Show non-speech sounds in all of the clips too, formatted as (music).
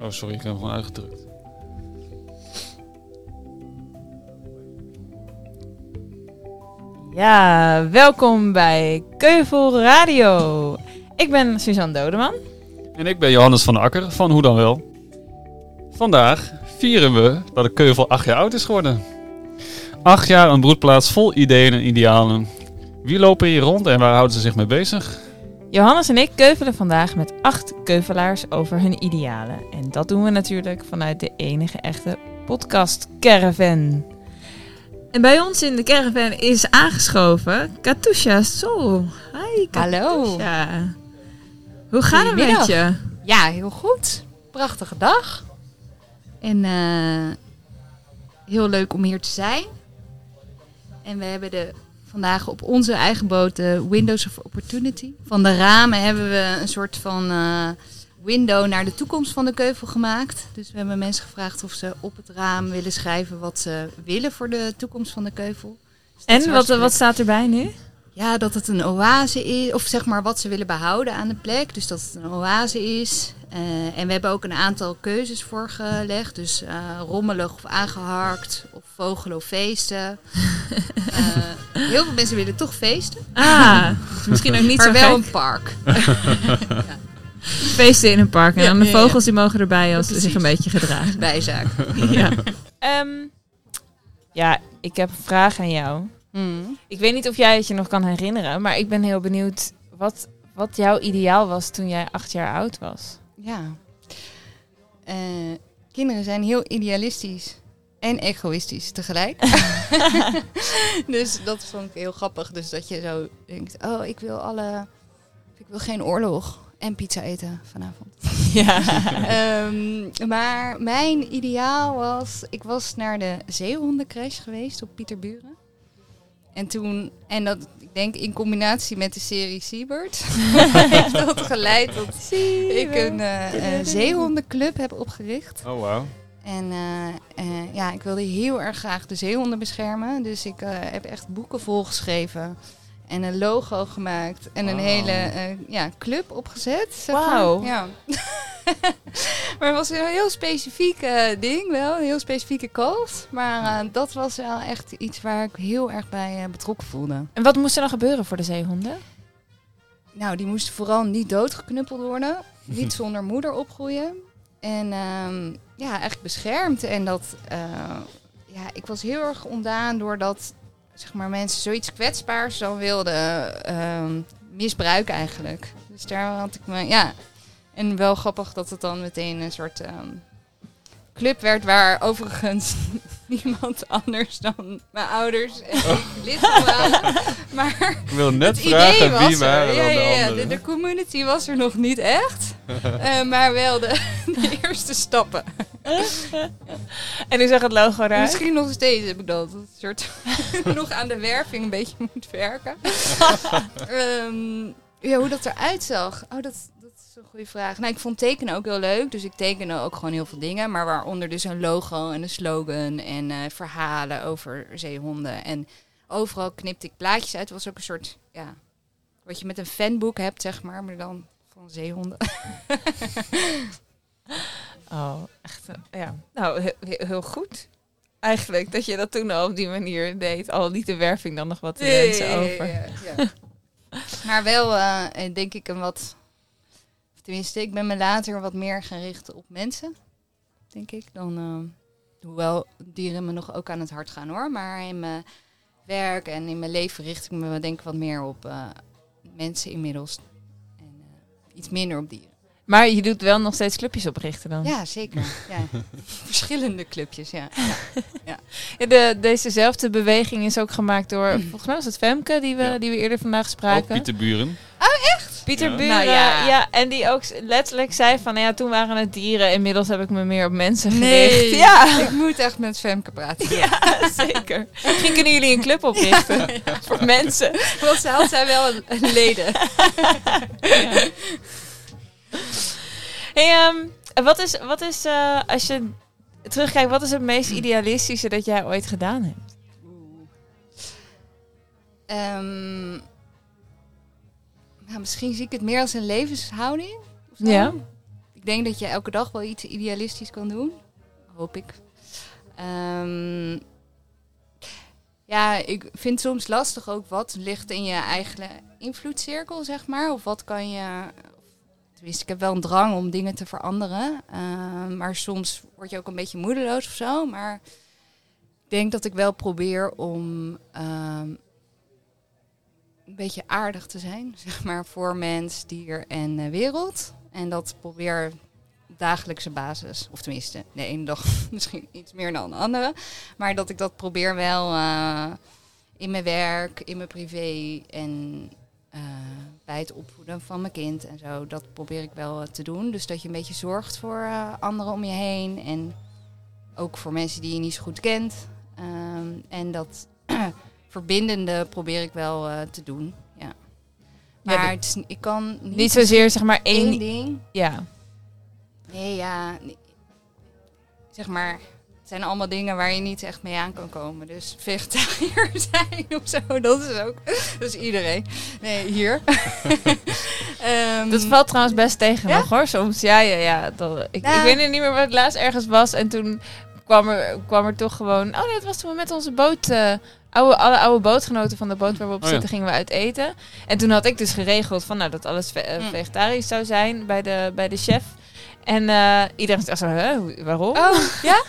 Oh, sorry, ik heb hem gewoon uitgedrukt. Ja, welkom bij Keuvel Radio. Ik ben Suzanne Dodeman. En ik ben Johannes van Akker van Hoe dan wel. Vandaag vieren we dat de Keuvel acht jaar oud is geworden. Acht jaar een broedplaats vol ideeën en idealen. Wie lopen hier rond en waar houden ze zich mee bezig? Johannes en ik keuvelen vandaag met acht keuvelaars over hun idealen. En dat doen we natuurlijk vanuit de enige echte podcast Caravan. En bij ons in de caravan is aangeschoven Katusha Sol. Hi Hallo. Katusha. Hoe gaat het met je? Ja, heel goed. Prachtige dag. En eh, heel leuk om hier te zijn. En we hebben de, vandaag op onze eigen boot de Windows of Opportunity. Van de ramen hebben we een soort van eh, window naar de toekomst van de keuvel gemaakt. Dus we hebben mensen gevraagd of ze op het raam willen schrijven wat ze willen voor de toekomst van de keuvel. Dus En wat, wat staat erbij nu? ja, dat het een oase is. Of zeg maar wat ze willen behouden aan de plek. Dus dat het een oase is. Eh, en we hebben ook een aantal keuzes voorgelegd. Dus eh, rommelig of aangeharkt. Of vogelen of feesten. (laughs) Eh, heel veel mensen willen toch feesten. Ah, (laughs) misschien ook niet maar zo wel gek. een park. (laughs) Feesten in een park. En Ja, dan de ja, ja. vogels die mogen erbij als ze zich een beetje gedragen. Bijzaak. ja. Ehm, ja, ik heb een vraag aan jou. Hmm. Ik weet niet of jij het je nog kan herinneren, maar ik ben heel benieuwd wat, wat jouw ideaal was toen jij acht jaar oud was. Ja. Eh, kinderen zijn heel idealistisch en egoïstisch tegelijk. (laughs) dus dat vond ik heel grappig. Dus dat je zo denkt, oh, ik wil alle... Ik wil geen oorlog en pizza eten vanavond. (laughs) Ja. (laughs) Ehm, maar mijn ideaal was... Ik was naar de zeehondencrash geweest op Pieterburen. En toen... En dat, ik denk in combinatie met de serie Seabird... heeft dat geleid tot ik een eh, eh, zeehondenclub heb opgericht. Oh, wauw. En eh, eh, ja, ik wilde heel erg graag de zeehonden beschermen. Dus ik eh, heb echt boeken volgeschreven. En een logo gemaakt. En een Wauw. hele ja, club opgezet. Wauw. Maar. Ja. (laughs) maar het was een heel specifiek ding wel. Een heel specifieke cause. Maar dat was wel echt iets waar ik heel erg bij betrokken voelde. En wat moest er dan gebeuren voor de zeehonden? Nou, die moesten vooral niet doodgeknuppeld worden. (laughs) Niet zonder moeder opgroeien. En ehm, ja, eigenlijk beschermd. En dat, eh, ja, ik was heel erg ontdaan doordat zeg maar, mensen zoiets kwetsbaars dan wilden ehm, misbruiken eigenlijk. Dus daar had ik me, ja. En wel grappig dat het dan meteen een soort ehm, club werd waar overigens (laughs) niemand anders dan mijn ouders en ik lid van waren. (laughs) Maar Ik wil net het idee vragen was wie er. waren Ja, ja, ja. De community was er nog niet echt. Eh, maar wel de, (laughs) de eerste stappen. En hoe zag het logo eruit? Misschien nog steeds heb ik dat. dat soort (laughs) nog aan de werving een beetje moet werken. (laughs) Ehm, ja, hoe dat eruit zag. Oh, dat, dat is een goede vraag. Nou, ik vond tekenen ook heel leuk. Dus ik tekende ook gewoon heel veel dingen. Maar waaronder dus een logo en een slogan en eh, verhalen over zeehonden. En overal knipte ik plaatjes uit. Het was ook een soort, ja, wat je met een fanboek hebt, zeg maar. Maar dan van zeehonden. (laughs) Oh, echt. eh, Ja. Nou, he- he- heel goed. Eigenlijk dat je dat toen al op die manier deed. Al liet de werving dan nog wat de mensen over. ja, ja. maar wel, eh, eh, denk ik, een wat... Tenminste, ik ben me later wat meer gaan richten op mensen. Denk ik. Dan, hoewel dieren me nog ook aan het hart gaan hoor. Maar in mijn werk en in mijn leven richt ik me denk ik wat meer op mensen inmiddels. En iets minder op dieren. Maar je doet wel nog steeds clubjes oprichten dan. Ja, zeker. Ja. (laughs) Verschillende clubjes, ja. Ja, de, dezezelfde beweging is ook gemaakt door, volgens mij was het Femke die we, Ja. die we eerder vandaag Ook spraken. Pieter Buren. Pieter Ja. Buren, Nou ja. ja. en die ook letterlijk zei van, nou ja, toen waren het dieren, inmiddels heb ik me meer op mensen gericht. Nee, Ja, ik moet echt met Femke praten. ja, (laughs) zeker. Misschien kunnen jullie een club oprichten (laughs) voor mensen. Want ze had zij wel een, een leden. Hey, ehm, wat is, wat is eh, als je terugkijkt, wat is het meest idealistische dat jij ooit gedaan hebt? Ehm, nou, misschien zie ik het meer als een levenshouding. Ja. Ik denk dat je elke dag wel iets idealistisch kan doen. Hoop ik. Ehm, ja, ik vind soms lastig ook wat ligt in je eigen invloedcirkel, zeg maar. Of wat kan je. Tenminste, ik heb wel een drang om dingen te veranderen. Ehm, maar soms word je ook een beetje moedeloos of zo. Maar ik denk dat ik wel probeer om ehm, een beetje aardig te zijn, (laughs) zeg maar, voor mens, dier en eh, wereld. En dat probeer dagelijkse basis, of tenminste, de ene dag (laughs) misschien iets meer dan de andere. Maar dat ik dat probeer wel eh, in mijn werk, in mijn privé en eh, bij het opvoeden van mijn kind en zo. Dat probeer ik wel eh, te doen. Dus dat je een beetje zorgt voor eh, anderen om je heen. En ook voor mensen die je niet zo goed kent. Ehm, en dat (clears throat) verbindende probeer ik wel te doen. Ja. Maar de- het is, ik kan niet, Niet zozeer zeg maar één... één ding. Ja. Nee, ja. nee. Zeg maar, zijn allemaal dingen waar je niet echt mee aan kan komen. Dus vegetariër (laughs) zijn of zo, dat is ook. Dat is iedereen. Nee, hier. (laughs) Ehm, Dat valt trouwens best tegen Ja? nog hoor, soms. Ja, ja, ja. Dat, ik, ik weet niet meer waar het laatst ergens was. En toen kwam er, kwam er toch gewoon... Oh nee, het was toen we met onze boot... eh, oude, alle oude bootgenoten van de boot waar we op Oh ja. zitten, gingen we uit eten. En toen had ik dus geregeld van, nou, dat alles ve- eh, Mm. vegetarisch zou zijn bij de, bij de chef. En eh, iedereen echt zo, hè, waarom? Oh, ja?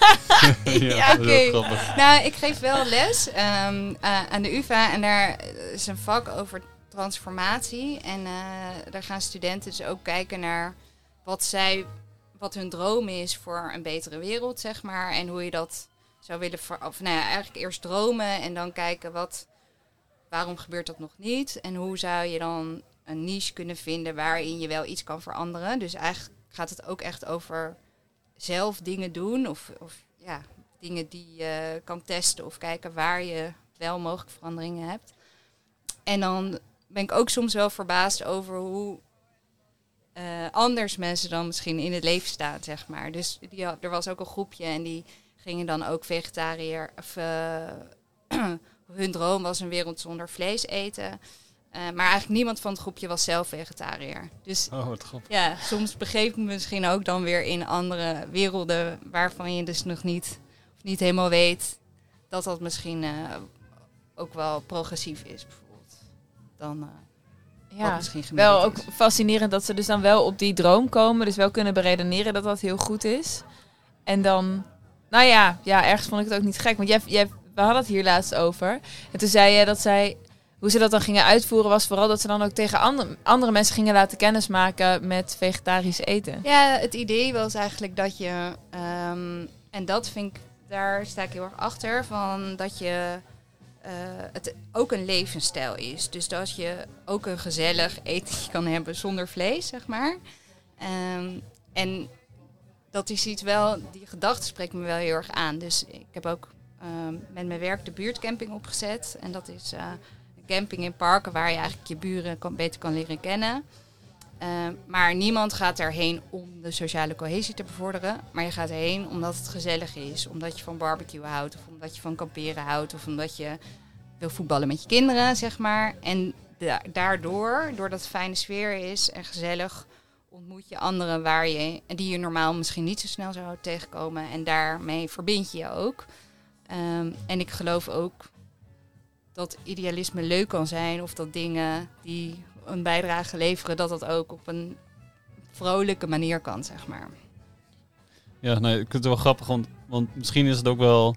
(laughs) ja, oké. Nou, ik geef wel les ehm, eh, aan de UvA en daar is een vak over transformatie. En eh, daar gaan studenten dus ook kijken naar wat zij, wat hun droom is voor een betere wereld, zeg maar. En hoe je dat zou willen, ver- of nou ja, eigenlijk eerst dromen en dan kijken wat, waarom gebeurt dat nog niet? En hoe zou je dan een niche kunnen vinden waarin je wel iets kan veranderen? Dus eigenlijk gaat het ook echt over zelf dingen doen of, of ja, dingen die je kan testen of kijken waar je wel mogelijk veranderingen hebt. En dan ben ik ook soms wel verbaasd over hoe eh, anders mensen dan misschien in het leven staan, zeg maar. Dus die, er was ook een groepje en die gingen dan ook vegetariër. Of, eh, (clears throat) hun droom was een wereld zonder vlees eten. Eh, maar eigenlijk niemand van het groepje was zelf vegetariër. Dus Oh, wat grappig. ja, soms begeef ik me misschien ook dan weer in andere werelden waarvan je dus nog niet, of niet helemaal weet dat dat misschien eh, ook wel progressief is, bijvoorbeeld. Dan eh, wat ja. misschien gemiddeld Wel ook is. fascinerend dat ze dus dan wel op die droom komen. Dus wel kunnen beredeneren dat dat heel goed is. En dan, nou ja, ja ergens vond ik het ook niet gek. Want jij, jij, we hadden het hier laatst over. En toen zei je dat zij, hoe ze dat dan gingen uitvoeren, was vooral dat ze dan ook tegen andere, andere mensen gingen laten kennismaken met vegetarisch eten. Ja, het idee was eigenlijk dat je, ehm, en dat vind ik, daar sta ik heel erg achter, van dat je eh, het ook een levensstijl is. Dus dat je ook een gezellig etentje kan hebben zonder vlees, zeg maar. Ehm, en dat is iets wel, die gedachte spreekt me wel heel erg aan. Dus ik heb ook ehm, met mijn werk de buurtcamping opgezet. En dat is eh, camping in parken waar je eigenlijk je buren beter kan leren kennen. Uh, maar niemand gaat erheen om de sociale cohesie te bevorderen. Maar je gaat erheen omdat het gezellig is. Omdat je van barbecue houdt. Of omdat je van kamperen houdt. Of omdat je wil voetballen met je kinderen, zeg maar. En da daardoor, doordat het fijne sfeer is en gezellig... ontmoet je anderen waar je, die je normaal misschien niet zo snel zou tegenkomen. En daarmee verbind je je ook. Um, en ik geloof ook dat idealisme leuk kan zijn. Of dat dingen die een bijdrage leveren, dat dat ook op een vrolijke manier kan, zeg maar. Ja, nee, ik vind het wel grappig, want, want misschien is het ook wel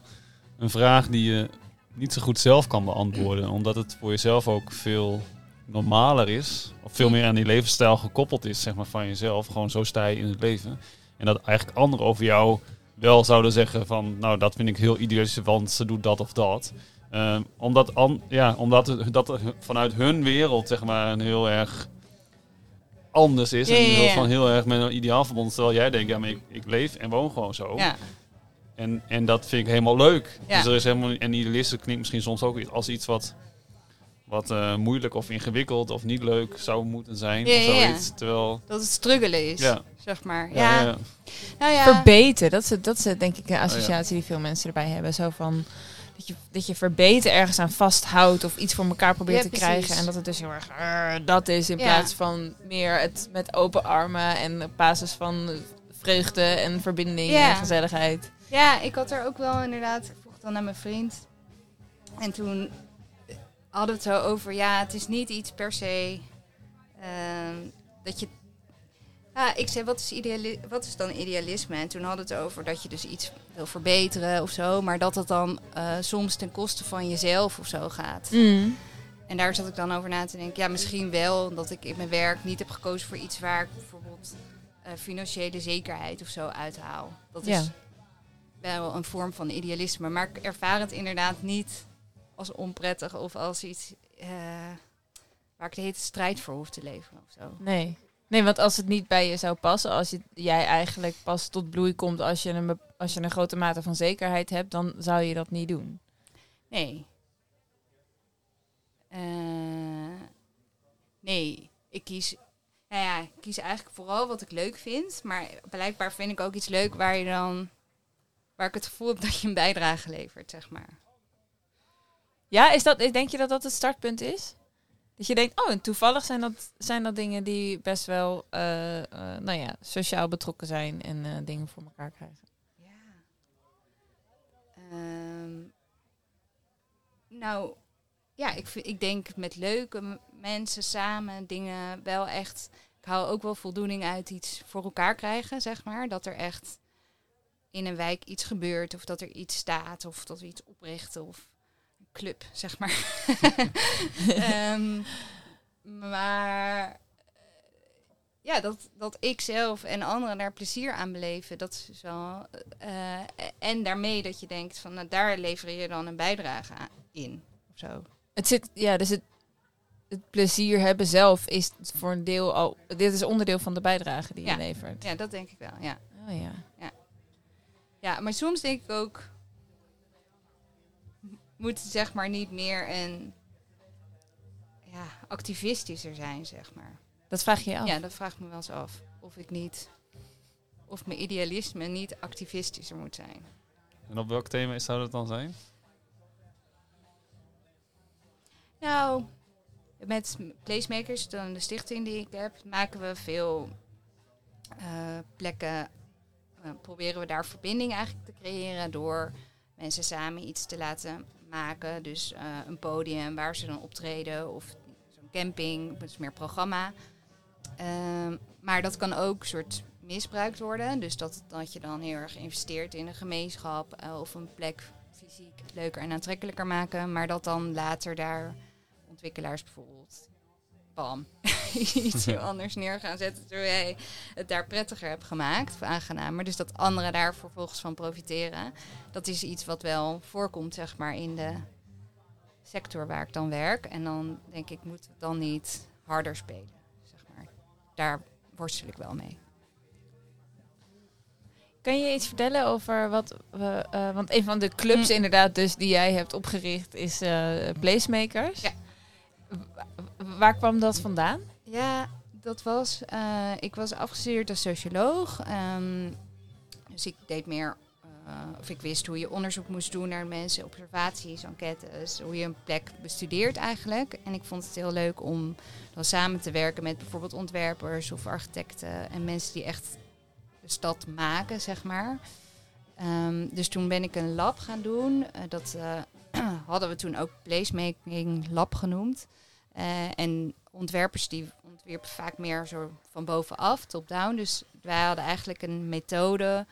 een vraag die je niet zo goed zelf kan beantwoorden. Omdat het voor jezelf ook veel normaler is. Of veel meer aan die levensstijl gekoppeld is, zeg maar, van jezelf. Gewoon zo sta je in het leven. En dat eigenlijk anderen over jou wel zouden zeggen van... Nou, dat vind ik heel idealistisch, want ze doet dat of dat. Uh, omdat an, ja, omdat het, dat vanuit hun wereld, zeg maar, een heel erg anders is. Ja, en ja, heel, ja. van heel erg met een ideaal verbonden. Terwijl jij denkt, ja, maar ik, ik leef en woon gewoon zo. Ja, En, en dat vind ik helemaal leuk. Ja. Dus er is helemaal, en idealisten klinkt misschien soms ook als iets wat, wat eh, moeilijk of ingewikkeld of niet leuk zou moeten zijn. Ja, of zoiets. Terwijl, dat het struggelen is, Ja. zeg maar. ja, Ja, ja, ja. nou ja. Verbeten, dat is, dat is het, denk ik een Oh, associatie die veel mensen erbij hebben. Zo van, dat je, dat je verbeter ergens aan vasthoudt of iets voor elkaar probeert Ja, te krijgen. En dat het dus heel erg dat is in Ja. plaats van meer het met open armen en op basis van vreugde en verbinding Ja. en gezelligheid. Ja, ik had er ook wel inderdaad. Ik vroeg dan aan mijn vriend. En toen hadden we het zo over. Ja, het is niet iets per se. ehm, dat je. Ja, ik zei, wat is, ideali wat is dan idealisme? En toen hadden we het over dat je dus iets wil verbeteren of zo. Maar dat het dan eh, soms ten koste van jezelf of zo gaat. En daar zat ik dan over na te denken. Ja, misschien wel dat ik in mijn werk niet heb gekozen voor iets waar ik bijvoorbeeld eh, financiële zekerheid of zo uithaal. Dat Ja. is wel een vorm van idealisme. Maar ik ervaar het inderdaad niet als onprettig of als iets eh, waar ik de hele strijd voor hoef te leveren of zo. Nee. Nee, want als het niet bij je zou passen, als je, jij eigenlijk pas tot bloei komt als je, een, als je een grote mate van zekerheid hebt, dan zou je dat niet doen. Nee. Eh, nee, ik kies. Nou ja, ik kies eigenlijk vooral wat ik leuk vind. Maar blijkbaar vind ik ook iets leuk waar je dan. Waar ik het gevoel heb dat je een bijdrage levert, zeg maar. Ja, is dat, denk je dat dat het startpunt is? Dat je denkt, oh, en toevallig zijn dat, zijn dat dingen die best wel, eh, eh, nou ja, sociaal betrokken zijn en eh, dingen voor elkaar krijgen. Ja. Ehm, nou, ja, ik, ik denk met leuke mensen samen dingen wel echt. Ik hou ook wel voldoening uit iets voor elkaar krijgen, zeg maar. Dat er echt in een wijk iets gebeurt, of dat er iets staat, of dat we iets oprichten, of club, zeg maar. (laughs) Ehm, maar eh, ja, dat, dat ik zelf en anderen daar plezier aan beleven, dat is wel. eh, en daarmee dat je denkt van nou, daar lever je dan een bijdrage aan in. Of zo. Het zit, ja, dus het, het plezier hebben zelf is voor een deel al, dit is onderdeel van de bijdrage die je Ja. levert. Ja, dat denk ik wel. Ja. Oh ja. ja, maar soms denk ik ook. Moet zeg maar niet meer een. Ja, activistischer zijn, zeg maar. Dat vraag je je af. Ja, dat vraag ik me wel eens af. Of ik niet. Of mijn idealisme niet activistischer moet zijn. En op welk thema zou dat dan zijn? Nou, met Placemakers, dan de stichting die ik heb, maken we veel eh, plekken. eh, proberen we daar verbinding eigenlijk te creëren door mensen samen iets te laten maken. Dus eh, een podium waar ze dan optreden of zo'n camping, dat meer programma. Ehm, maar dat kan ook soort misbruikt worden. Dus dat, dat je dan heel erg investeert in een gemeenschap eh, of een plek fysiek leuker en aantrekkelijker maken. Maar dat dan later daar ontwikkelaars bijvoorbeeld bam, (laughs) iets heel anders neer gaan zetten. Terwijl jij het daar prettiger hebt gemaakt, of aangenamer. Dus dat anderen daar vervolgens van profiteren. Dat is iets wat wel voorkomt, zeg maar, in de sector waar ik dan werk. En dan denk ik, moet het dan niet harder spelen, zeg maar. Daar worstel ik wel mee. Kan je iets vertellen over wat we. eh, want een van de clubs, Mm. inderdaad, dus die jij hebt opgericht, is eh Placemakers. Ja. Wa- waar kwam dat vandaan? Ja, dat was. eh, ik was afgestudeerd als socioloog. ehm, dus ik deed meer. eh, of ik wist hoe je onderzoek moest doen naar mensen, observaties, enquêtes, hoe je een plek bestudeert eigenlijk. En ik vond het heel leuk om dan samen te werken met bijvoorbeeld ontwerpers of architecten en mensen die echt de stad maken, zeg maar. Ehm, dus toen ben ik een lab gaan doen. Eh, dat (clears throat) hadden we toen ook Placemaking Lab genoemd. Eh, en ontwerpers die ontwierpen vaak meer zo van bovenaf, top-down. Dus wij hadden eigenlijk een methode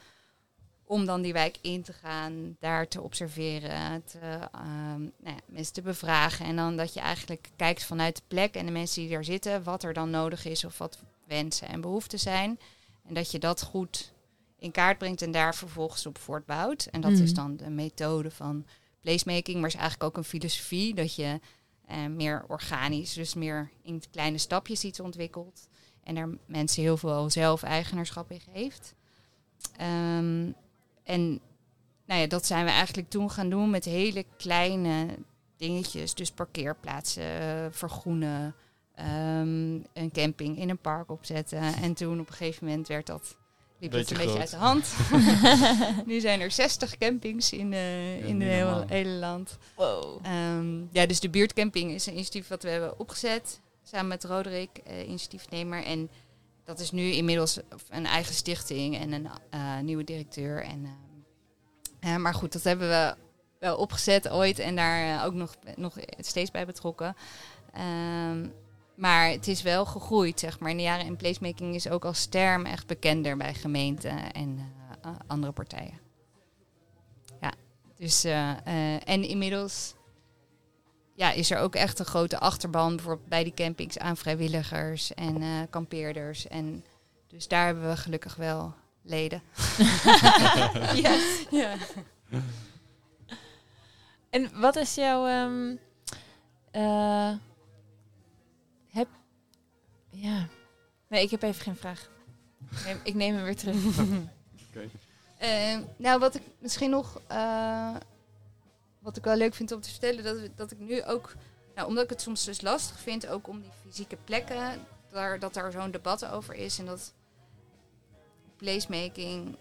om dan die wijk in te gaan, daar te observeren, te, ehm, nou ja, mensen te bevragen. En dan dat je eigenlijk kijkt vanuit de plek en de mensen die daar zitten, wat er dan nodig is of wat wensen en behoeften zijn. En dat je dat goed in kaart brengt en daar vervolgens op voortbouwt. En dat is dan de methode van placemaking, maar is eigenlijk ook een filosofie dat je eh, meer organisch, dus meer in kleine stapjes iets ontwikkelt. En daar mensen heel veel zelf eigenaarschap in geeft. Ehm, en nou ja, dat zijn we eigenlijk toen gaan doen met hele kleine dingetjes. Dus parkeerplaatsen eh, vergroenen, ehm, een camping in een park opzetten. En toen op een gegeven moment werd dat liep het Beetje een beetje uit de hand. (laughs) (laughs) nu zijn er 60 campings in, eh Ja, in het hele, land. Wow. Ehm, ja, dus de buurtcamping is een initiatief wat we hebben opgezet. Samen met Roderick, eh, initiatiefnemer. En dat is nu inmiddels een eigen stichting en een eh, nieuwe directeur. En, ehm, eh, maar goed, dat hebben we wel opgezet ooit en daar ook nog, nog steeds bij betrokken. Ehm, maar het is wel gegroeid, zeg maar. In de jaren en placemaking is ook als term echt bekender bij gemeenten en eh, andere partijen. Ja, dus eh, eh, en inmiddels ja, is er ook echt een grote achterban bijvoorbeeld bij die campings aan vrijwilligers en eh, kampeerders. En dus daar hebben we gelukkig wel leden. (laughs) Yes. Ja. En wat is jouw... ehm, eh. Ja. Nee, ik heb even geen vraag. Ik neem, ik neem hem weer terug. (laughs) Eh, nou, wat ik misschien nog, eh, wat ik wel leuk vind om te vertellen, dat, dat ik nu ook, nou, omdat ik het soms dus lastig vind, ook om die fysieke plekken, daar, dat daar zo'n debat over is en dat placemaking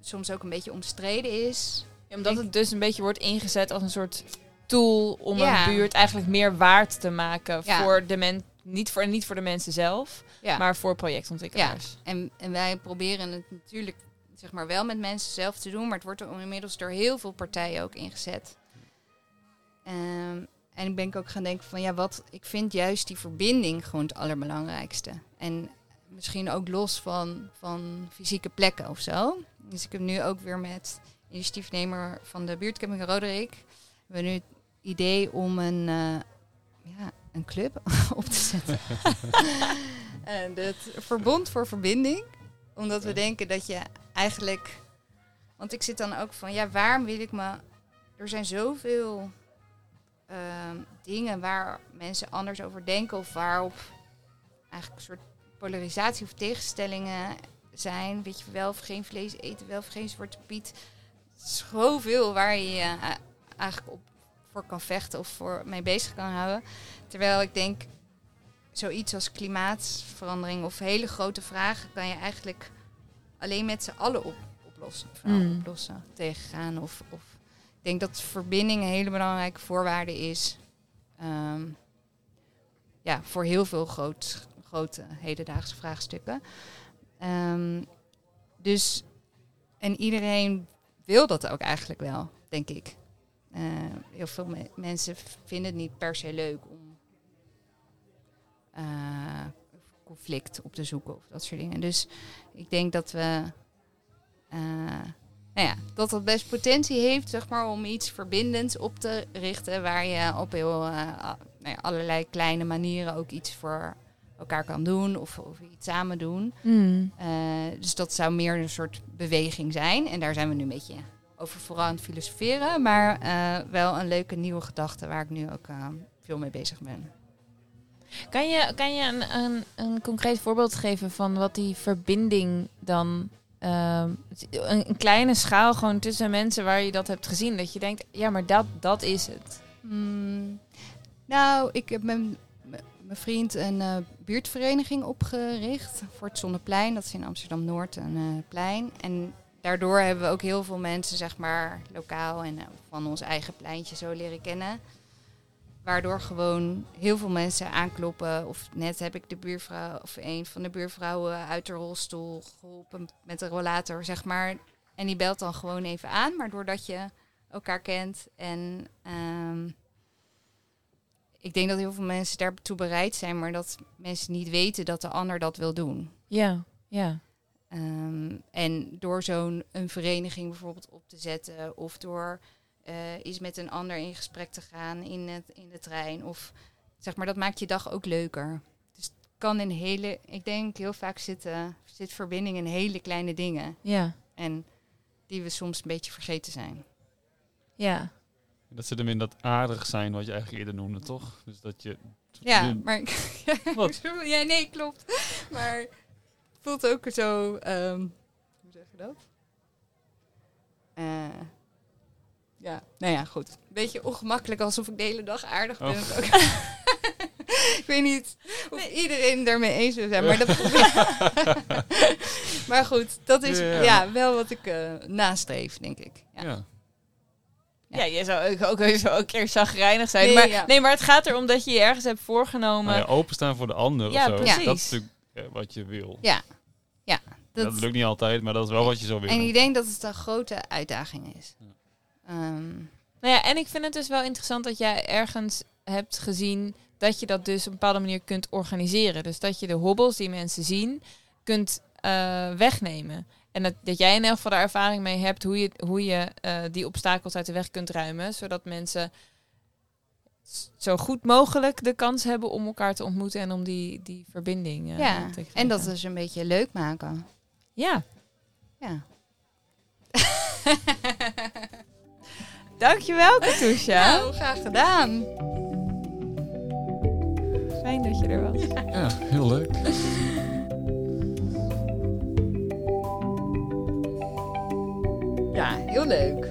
soms ook een beetje omstreden is. Omdat het dus een beetje wordt ingezet als een soort tool om Ja. een buurt eigenlijk meer waard te maken Ja. voor de men, niet voor, niet voor de mensen zelf, Ja. maar voor projectontwikkelaars. En, en wij proberen het natuurlijk zeg maar, wel met mensen zelf te doen, maar het wordt er inmiddels door heel veel partijen ook ingezet. Ehm, en ik ben ook gaan denken van ja, wat ik vind juist die verbinding gewoon het allerbelangrijkste. En misschien ook los van, van fysieke plekken of zo. Dus ik heb nu ook weer met initiatiefnemer van de buurtcamping Roderick. We hebben nu het idee om een, eh, ja, een club (laughs) op te zetten. (laughs) en het Verbond voor Verbinding. Omdat we denken dat je eigenlijk... Want ik zit dan ook van, ja, waarom wil ik me... Er zijn zoveel ehm, dingen waar mensen anders over denken... of waarop eigenlijk een soort polarisatie of tegenstellingen zijn. Weet je wel of geen vlees eten, wel of geen zwarte piet. Zoveel waar je je eh, eigenlijk op voor kan vechten of voor mee bezig kan houden. Terwijl ik denk, zoiets als klimaatverandering of hele grote vragen kan je eigenlijk alleen met z'n allen op, oplossen. Mm. oplossen, tegengaan. Of, of ik denk dat verbinding een hele belangrijke voorwaarde is. ehm, ja, voor heel veel groot, grote hedendaagse vraagstukken. Ehm, dus, en iedereen wil dat ook eigenlijk wel, denk ik. Eh, heel veel me- mensen vinden het niet per se leuk om eh, conflict op te zoeken of dat soort dingen. Dus ik denk dat we, eh, nou ja, dat dat best potentie heeft, zeg maar, om iets verbindends op te richten, waar je op heel nou ja, allerlei kleine manieren ook iets voor elkaar kan doen of, of iets samen doen. Mm. Dus dat zou meer een soort beweging zijn. En daar zijn we nu een beetje over vooral aan het filosoferen. Maar eh, wel een leuke nieuwe gedachte waar ik nu ook eh, veel mee bezig ben. Kan je, kan je een, een, een concreet voorbeeld geven van wat die verbinding dan... ehm, een, een kleine schaal gewoon tussen mensen waar je dat hebt gezien. Dat je denkt, ja, maar dat, dat is het. Hmm, nou, ik heb met m- mijn vriend een eh, buurtvereniging opgericht voor het Zonneplein. Dat is in Amsterdam-Noord een eh, plein. En daardoor hebben we ook heel veel mensen, zeg maar, lokaal en eh, van ons eigen pleintje zo leren kennen. Waardoor gewoon heel veel mensen aankloppen. Of net heb ik de buurvrouw of een van de buurvrouwen uit de rolstoel geholpen met een rollator, zeg maar. En die belt dan gewoon even aan. Maar doordat je elkaar kent en ehm, ik denk dat heel veel mensen daartoe bereid zijn, maar dat mensen niet weten dat de ander dat wil doen. Ja, ja. Ehm, en door zo'n een vereniging bijvoorbeeld op te zetten of door eh eens met een ander in gesprek te gaan in, het, in de trein. Of zeg maar, dat maakt je dag ook leuker. Dus het kan in hele, ik denk heel vaak zitten, zit verbinding in hele kleine dingen. Ja, En die we soms een beetje vergeten zijn. ja. Dat zit hem in dat aardig zijn, wat je eigenlijk eerder noemde, toch? Dus dat je... Ja, maar (laughs) Wat? ja, nee, klopt. Maar voelt ook zo. ehm, hoe zeg je dat? Eh, ja, nou ja, goed. Beetje ongemakkelijk alsof ik de hele dag aardig ben. Oh. Ook. (laughs) ik weet niet of iedereen daarmee eens zou zijn, maar dat (laughs) (laughs) Maar goed, dat is Ja. ja, wel wat ik eh, nastreef, denk ik. Ja. Ja. Ja, je zou ook, ook, ook een keer zagrijnig zijn. Nee, maar, ja. nee, maar het gaat erom dat je je ergens hebt voorgenomen. Nou ja, openstaan voor de ander Ja, of zo. precies. Dat is natuurlijk wat je wil. Ja. Ja, Dat, dat, lukt niet altijd, maar dat is wel wat je zou willen. en ik denk dat het een grote uitdaging is. Ehm, Nou ja, en ik vind het dus wel interessant dat jij ergens hebt gezien dat je dat dus op een bepaalde manier kunt organiseren. Dus dat je de hobbels die mensen zien kunt eh, wegnemen. En dat, dat jij in elk geval daar ervaring mee hebt hoe je, hoe je eh, die obstakels uit de weg kunt ruimen. Zodat mensen zo goed mogelijk de kans hebben om elkaar te ontmoeten en om die, die verbinding eh, ja, te krijgen. en dat is een beetje leuk maken. Ja, Ja. (laughs) dankjewel Katusha. Nou, graag gedaan. Fijn dat je er was. Ja, heel leuk. Ja, heel leuk.